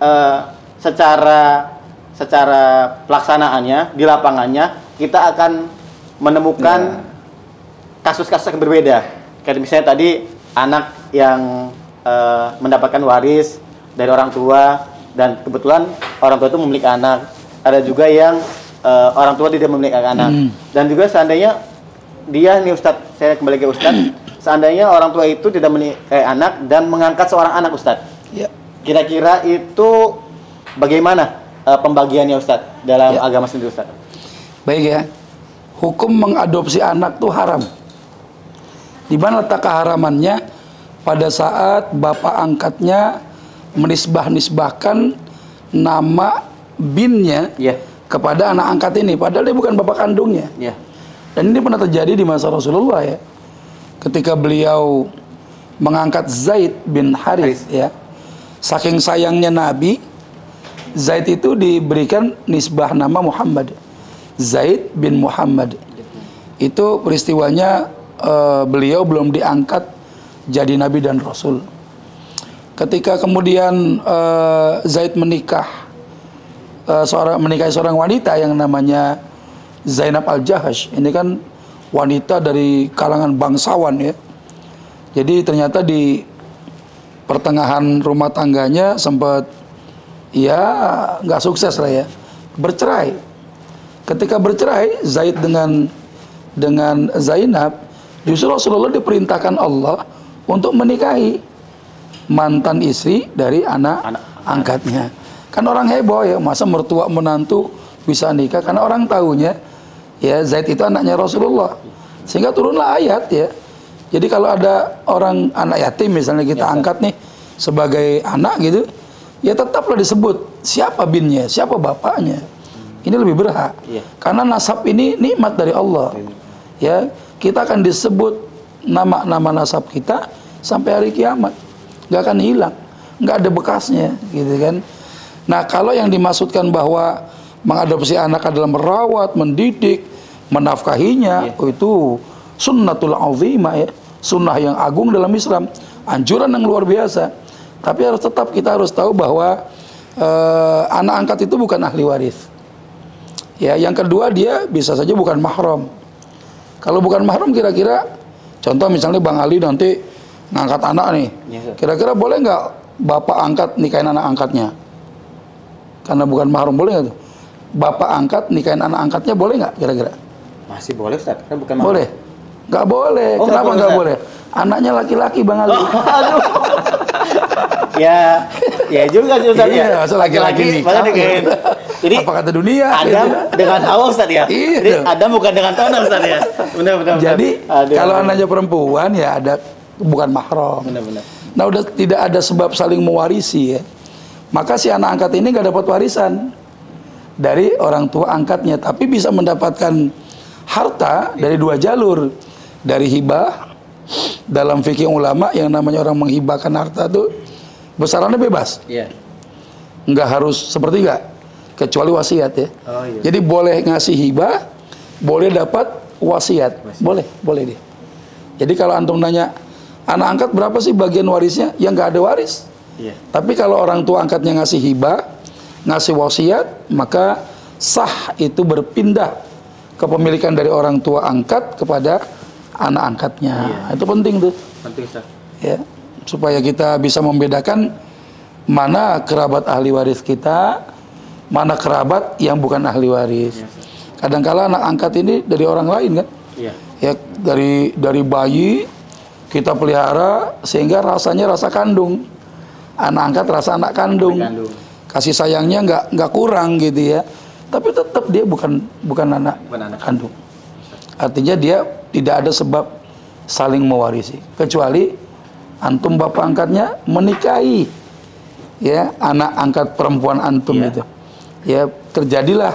eh, secara secara pelaksanaannya di lapangannya kita akan menemukan kasus-kasus yang berbeda. Kayak misalnya tadi anak yang eh, mendapatkan waris dari orang tua dan kebetulan orang tua itu memiliki anak. Ada juga yang eh, orang tua tidak memiliki anak. Dan juga seandainya dia nih Ustadz, saya kembali ke Ustadz, seandainya orang tua itu tidak memiliki anak dan mengangkat seorang anak Ustadz. Ya. Kira-kira itu bagaimana eh, pembagiannya Ustadz dalam Ya. agama sendiri Ustadz? Baik ya. Hukum mengadopsi anak tuh haram. Di mana letak keharamannya? Pada saat bapak angkatnya menisbah-nisbahkan nama binnya Iya. Kepada anak angkat ini, padahal dia bukan bapak kandungnya. Iya. Dan ini pernah terjadi di masa Rasulullah ya. Ketika beliau mengangkat Zaid bin Harith ya. Saking sayangnya Nabi, Zaid itu diberikan nisbah nama Muhammad. Zaid bin Muhammad. Itu peristiwanya eh, beliau belum diangkat jadi nabi dan rasul. Ketika kemudian eh, Zaid menikah eh, seorang menikahi seorang wanita yang namanya Zainab Al-Jahash. Ini kan wanita dari kalangan bangsawan ya. Jadi ternyata di pertengahan rumah tangganya sempat ya nggak sukses lah ya. Bercerai. Ketika bercerai Zaid dengan dengan Zainab justru Rasulullah diperintahkan Allah untuk menikahi mantan istri dari anak, Anak. angkatnya. Kan orang heboh ya, masa mertua menantu bisa nikah karena orang tahunya ya Zaid itu anaknya Rasulullah. Sehingga turunlah ayat ya. Jadi kalau ada orang anak yatim misalnya kita angkat nih sebagai anak gitu, ya tetaplah disebut siapa binnya, siapa bapaknya. Ini lebih berhak. Iya. Karena nasab ini nikmat dari Allah. Ya, kita akan disebut nama-nama nasab kita sampai hari kiamat. Nggak akan hilang, nggak ada bekasnya, gitu kan. Nah, kalau yang dimaksudkan bahwa mengadopsi anak adalah merawat, mendidik, menafkahinya, oh, itu sunnatul azimah ya, sunnah yang agung dalam Islam, anjuran yang luar biasa. Tapi harus tetap kita harus tahu bahwa eh, anak angkat itu bukan ahli waris. Ya, yang kedua dia bisa saja bukan mahram. Kalau bukan mahram kira-kira contoh misalnya Bang Ali nanti ngangkat anak nih. Iya. Kira-kira boleh nggak bapak angkat nikahin anak angkatnya? Karena bukan mahram boleh nggak tuh? Bapak angkat nikahin anak angkatnya boleh nggak kira-kira? Masih boleh Ustaz, kan bukan Boleh. Nggak boleh. Oh, Kenapa nggak boleh? Anaknya laki-laki Bang Ali. Aduh. [LAUGHS] ya, ya juga sih Ustaz Iya, ya. masa laki-laki nikahin. Jadi Apa kata dunia? Adam Gitu. dengan Hawa Ustaz ya. Iya. Jadi Adam bukan dengan Tanah Ustaz ya. Benar benar. benar. Jadi Aduh. kalau anaknya perempuan ya ada bukan mahram. benar benar. Nah udah tidak ada sebab saling mewarisi ya. Maka si anak angkat ini nggak dapat warisan dari orang tua angkatnya, tapi bisa mendapatkan harta dari dua jalur, dari hibah dalam fikih ulama yang namanya orang menghibahkan harta itu besarannya bebas, Iya. nggak harus sepertiga, kecuali wasiat ya. Oh, iya. Jadi boleh ngasih hibah, boleh dapat wasiat, boleh, boleh deh. Jadi kalau antum nanya anak angkat berapa sih bagian warisnya? Yang nggak ada waris, Iya. Tapi kalau orang tua angkatnya ngasih hibah, ngasih wasiat, maka sah itu berpindah kepemilikan dari orang tua angkat kepada anak angkatnya. Itu penting tuh, Penting Ustaz. ya. Supaya kita bisa membedakan mana kerabat ahli waris kita, mana kerabat yang bukan ahli waris. Kadangkala anak angkat ini dari orang lain kan? Iya. ya dari dari bayi kita pelihara sehingga rasanya rasa kandung anak angkat rasa anak kandung, Anak kandung. kasih sayangnya nggak nggak kurang gitu ya tapi tetap dia bukan bukan anak, Bukan anak. kandung artinya dia tidak ada sebab saling mewarisi kecuali antum bapak angkatnya menikahi ya anak angkat perempuan antum Iya. itu ya terjadilah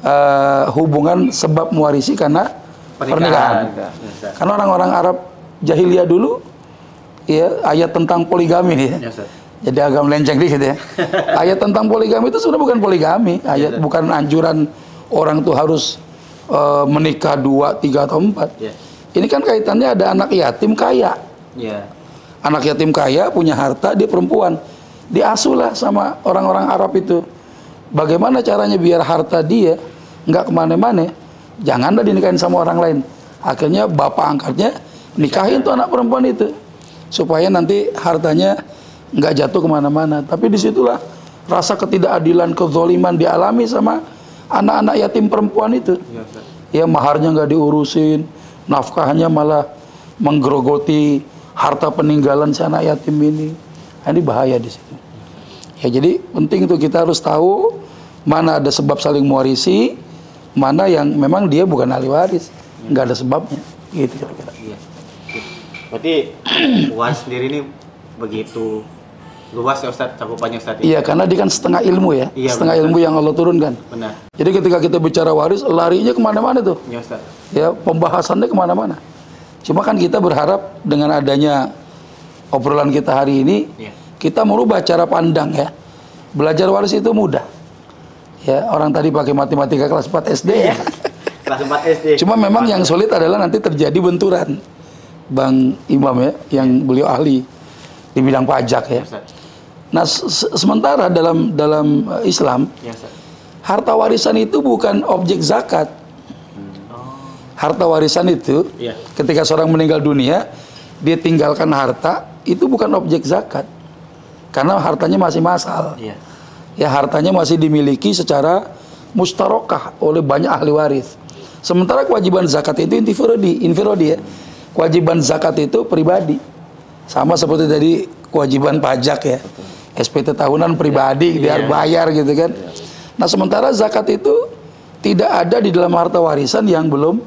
eh, hubungan sebab mewarisi karena pernikahan. Iya, Ustaz. Karena orang-orang Arab jahiliyah dulu ya ayat tentang poligami nih ya. Iya, Ustaz. Jadi agak melenceng dikit ya. [LAUGHS] ayat tentang poligami itu sebenarnya bukan poligami, ayat bukan anjuran orang tuh harus eh, menikah dua, tiga atau empat. Iya. Ini kan kaitannya ada anak yatim kaya. Iya. Anak yatim kaya punya harta dia perempuan. Diasuhlah sama orang-orang Arab itu. Bagaimana caranya biar harta dia nggak ke mana-mana? Janganlah dinikahin sama orang lain. Akhirnya bapak angkatnya nikahin tuh anak perempuan itu supaya nanti hartanya nggak jatuh ke mana-mana. Tapi di situlah rasa ketidakadilan, kezoliman dialami sama anak-anak yatim perempuan itu. Iya. Ya maharnya nggak diurusin, nafkahnya malah menggerogoti harta peninggalan si anak yatim ini. Nah, ini bahaya di sini. Ya jadi penting itu kita harus tahu mana ada sebab saling mewarisi, mana yang memang dia bukan ahli waris, nggak ada sebabnya. Gitu kira-kira. Iya. Berarti [CLEARS THROAT] UAS sendiri ini begitu luas ya Ustaz cakupannya Ustaz. ya? Iya karena dia kan setengah ilmu ya, Iya, setengah benar. ilmu yang Allah turunkan. Benar. Jadi ketika kita bicara waris, larinya ke mana-mana tuh. Iya Ustaz. ya pembahasannya ke mana-mana. Cuma kan kita berharap dengan adanya obrolan kita hari ini, Iya. kita merubah cara pandang ya. Belajar waris itu mudah. Ya orang tadi pakai matematika kelas 4 SD ya. [LAUGHS] Kelas 4 SD. Cuma memang yang sulit adalah nanti terjadi benturan. Bang Imam ya, yang beliau ahli di bidang pajak ya. Ustaz. Nah se- se- sementara dalam dalam eh, Islam Iya harta warisan itu bukan objek zakat. Harta warisan itu Iya. ketika seorang meninggal dunia, dia tinggalkan harta itu bukan objek zakat. Karena hartanya masih masal. Iya. Ya hartanya masih dimiliki secara mustarokah oleh banyak ahli waris. Sementara kewajiban zakat itu infirodi, infirodi ya. Kewajiban zakat itu pribadi. Sama seperti tadi kewajiban pajak ya. SPT tahunan pribadi dia harus bayar gitu kan. Nah, sementara zakat itu tidak ada di dalam harta warisan yang belum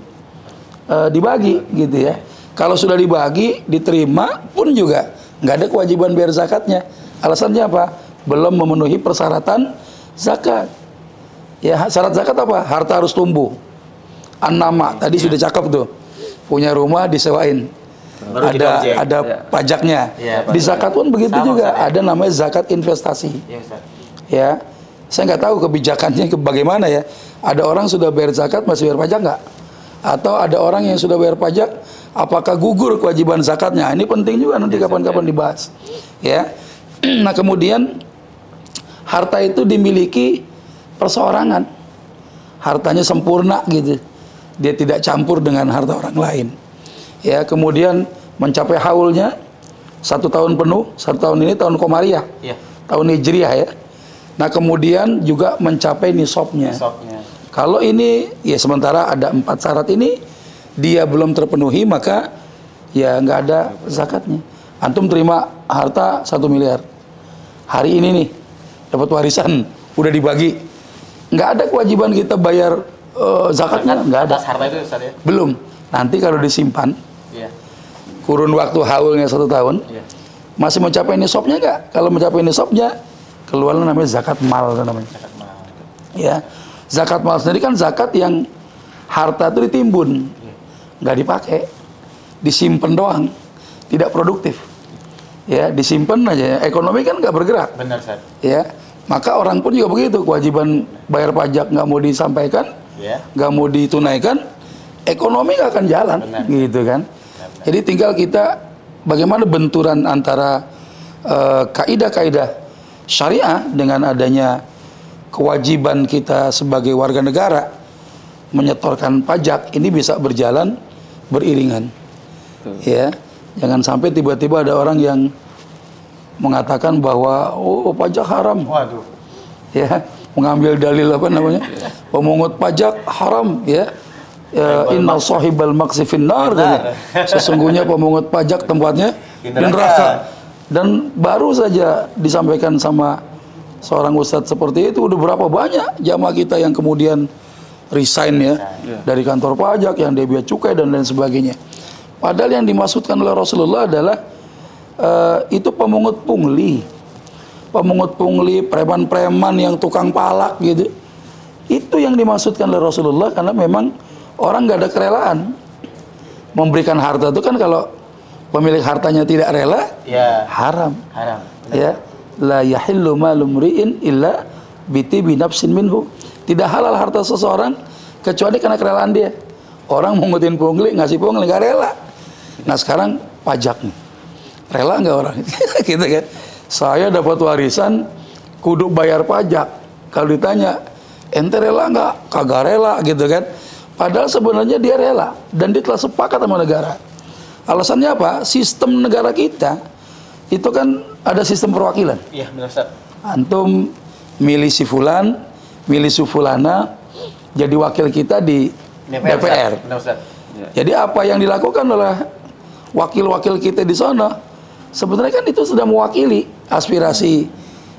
eh, dibagi gitu ya. Kalau sudah dibagi, diterima pun juga nggak ada kewajiban bayar zakatnya. Alasannya apa? Belum memenuhi persyaratan zakat. Ya syarat zakat apa? Harta harus tumbuh. An-nama tadi sudah cakep tuh. Punya rumah disewain. Baru ada ada Ya. pajaknya. Iya, Di zakat pun begitu Sama, juga. Ustaz, ya. Ada namanya zakat investasi Ustaz. ya saya nggak tahu kebijakannya ke bagaimana ya ada orang sudah bayar zakat masih bayar pajak nggak atau ada orang yang sudah bayar pajak apakah gugur kewajiban zakatnya ini penting juga nanti kapan-kapan dibahas ya [CLEARS THROAT] nah kemudian harta itu dimiliki perseorangan hartanya sempurna gitu dia tidak campur dengan harta orang lain ya kemudian mencapai haulnya satu tahun penuh satu tahun ini tahun komariah Iya. tahun hijriah ya. Nah kemudian juga mencapai nisabnya. Kalau ini ya sementara ada empat syarat ini dia belum terpenuhi maka ya nggak ada zakatnya. Antum terima harta satu miliar hari ini nih dapat warisan udah dibagi nggak ada kewajiban kita bayar eh, zakatnya nggak ada Atas harta itu Ustaz ya. belum nanti kalau disimpan Iya. kurun waktu haulnya satu tahun Iya. masih mencapai nisabnya nggak? Kalau mencapai nisabnya, keluar namanya zakat mal namanya. Zakat mahal. Ya, zakat mal sendiri kan zakat yang harta itu ditimbun, nggak dipakai, disimpan doang, tidak produktif. Ya, disimpan aja. Ekonomi kan nggak bergerak. Benar Ustaz. Ya, maka orang pun juga begitu. Kewajiban bayar pajak nggak mau disampaikan, Iya. nggak mau ditunaikan, ekonomi nggak akan jalan, Benar. gitu kan. Jadi tinggal kita bagaimana benturan antara eh, kaidah-kaidah syariah dengan adanya kewajiban kita sebagai warga negara menyetorkan pajak ini bisa berjalan beriringan. Ya, jangan sampai tiba-tiba ada orang yang mengatakan bahwa oh pajak haram Waduh. ya mengambil dalil apa namanya? Pemungut pajak haram ya. Ya inna sahibal maksi finnar katanya. sesungguhnya pemungut pajak tempatnya di neraka. dan baru saja disampaikan sama seorang ustadz seperti itu udah berapa banyak jamaah kita yang kemudian resign ya. Dari kantor pajak yang dia biaya cukai dan lain sebagainya. Padahal yang dimaksudkan oleh Rasulullah adalah eh, itu pemungut pungli pemungut pungli, preman-preman yang tukang palak gitu. Itu yang dimaksudkan oleh Rasulullah karena memang orang nggak ada kerelaan. Memberikan harta itu kan kalau pemilik hartanya tidak rela Ya, haram. Haram. ya. La yahillu malu mri'in illa biti binafsin minhu. Tidak halal harta seseorang kecuali karena kerelaan dia. Orang mengutin pungli ngasih pungli nggak rela. Nah sekarang pajak nih rela nggak orang? [LAUGHS] Gitu kan saya dapat warisan kudu bayar pajak. Kalau ditanya ente rela nggak? Kagak rela gitu kan. Padahal sebenarnya dia rela dan dia telah sepakat sama negara. Alasannya apa? Sistem negara kita itu kan ada sistem perwakilan. Iya, benar Ustaz. antum milih si fulan milih si fulana jadi wakil kita di DPR, Ustaz. Benar Ustaz. jadi apa yang dilakukan oleh wakil-wakil kita di sana sebenarnya kan itu sudah mewakili aspirasi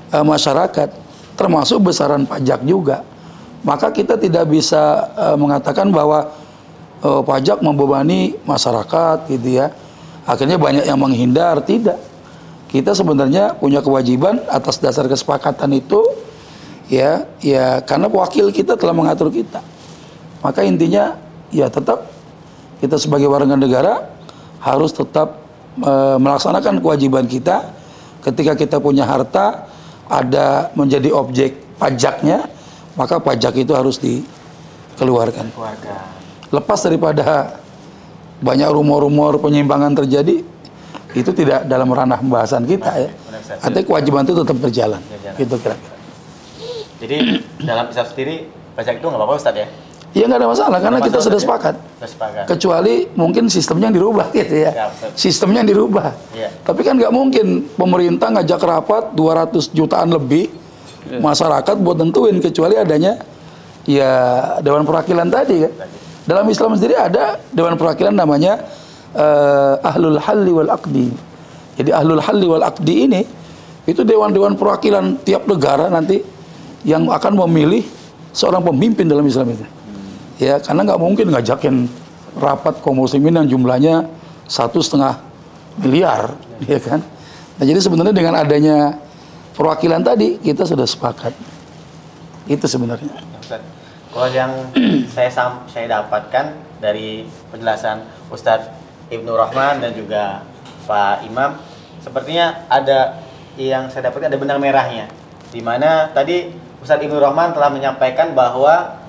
eh, masyarakat termasuk besaran pajak juga. Maka kita tidak bisa eh, mengatakan bahwa eh, pajak membebani masyarakat gitu ya. Akhirnya banyak yang menghindar tidak. Kita sebenarnya punya kewajiban atas dasar kesepakatan itu ya ya karena wakil kita telah mengatur kita. Maka intinya ya tetap kita sebagai warga negara harus tetap eh, melaksanakan kewajiban kita ketika kita punya harta ada menjadi objek pajaknya maka pajak itu harus dikeluarkan Keluarga. lepas daripada banyak rumor-rumor penyimpangan terjadi itu tidak dalam ranah pembahasan kita ya artinya kewajiban itu tetap berjalan Berjalan. gitu kira-kira Jadi dalam Islam sendiri pajak itu nggak apa-apa Ustaz ya? Ya nggak ada masalah karena kita sudah ya? sepakat Sudah sepakat. kecuali mungkin sistemnya yang dirubah gitu ya. Ya, sistemnya yang dirubah. Iya. Tapi kan nggak mungkin pemerintah ngajak rapat 200 jutaan lebih masyarakat buat tentuin kecuali adanya ya dewan perwakilan tadi kan. Dalam Islam sendiri ada dewan perwakilan namanya eh, ahlul halli wal aqdi. Jadi ahlul halli wal aqdi ini itu dewan-dewan perwakilan tiap negara nanti yang akan memilih seorang pemimpin dalam Islam itu ya karena nggak mungkin ngajakin rapat kaum muslimin yang jumlahnya satu setengah miliar [LAUGHS] ya kan nah jadi sebenarnya dengan adanya perwakilan tadi kita sudah sepakat itu sebenarnya. Kalau yang [CLEARS THROAT] saya sam- saya dapatkan dari penjelasan Ustadz Ibnu Rahman dan juga Pak Imam, sepertinya ada yang saya dapatkan ada benang merahnya. Di mana tadi Ustadz Ibnu Rahman telah menyampaikan bahwa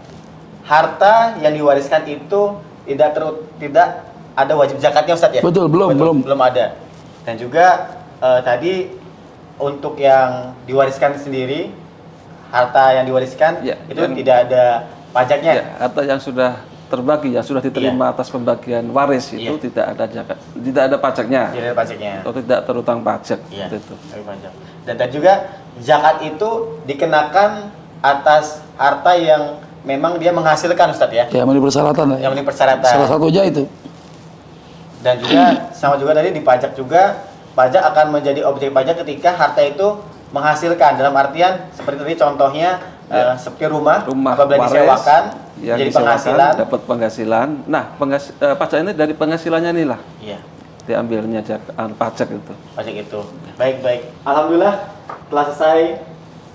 harta yang diwariskan itu tidak ter- tidak ada wajib zakatnya Ustadz ya? Betul, belum, belum. belum ada. Dan juga eh, tadi untuk yang diwariskan sendiri harta yang diwariskan Ya, itu yang- tidak ada pajaknya. Ya, atau yang sudah terbagi, yang sudah diterima atas pembagian waris itu Iya. tidak ada zakat, tidak ada pajaknya, Tidak ada pajaknya. atau tidak terutang pajak. Seperti itu. pajak. Dan, dan juga zakat itu dikenakan atas harta yang memang dia menghasilkan Ustadz ya. ya memenuhi persyaratan ya. Yang memenuhi persyaratan. salah satunya itu Dan juga sama juga tadi di pajak juga pajak akan menjadi objek pajak ketika harta itu menghasilkan dalam artian seperti tadi contohnya eh, seperti rumah, Rumah apabila waris disewakan yang jadi disewakan, penghasilan. dapat penghasilan. Nah, penghas- eh, pajak ini dari penghasilannya nih lah Iya. diambilnya jak- ah, pajak itu. pajak itu. Baik, baik. Alhamdulillah telah selesai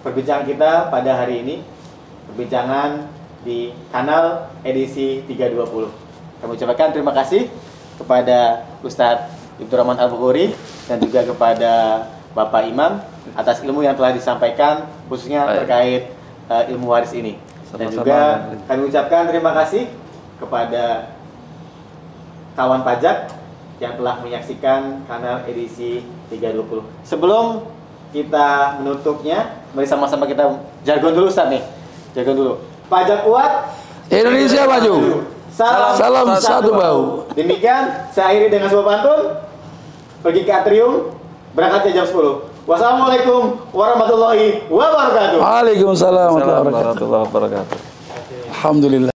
perbincangan kita pada hari ini. Perbincangan di kanal edisi 320. Kami ucapkan terima kasih kepada Ustadz Ibnu Rahman Al-Bukhari dan juga kepada Bapak Imam atas ilmu yang telah disampaikan khususnya terkait eh, ilmu waris ini. Dan juga kami ucapkan terima kasih kepada kawan pajak yang telah menyaksikan kanal edisi 320. Sebelum kita menutupnya, mari sama-sama kita jargon dulu Ustaz nih. Jargon dulu. Pajak kuat, Indonesia maju. Salam, Salam satu bau. Demikian saya akhiri dengan sebuah pantun. Pergi ke atrium, berangkatnya jam 10. Wassalamualaikum warahmatullahi wabarakatuh. Waalaikumsalam warahmatullahi wabarakatuh. Alhamdulillah.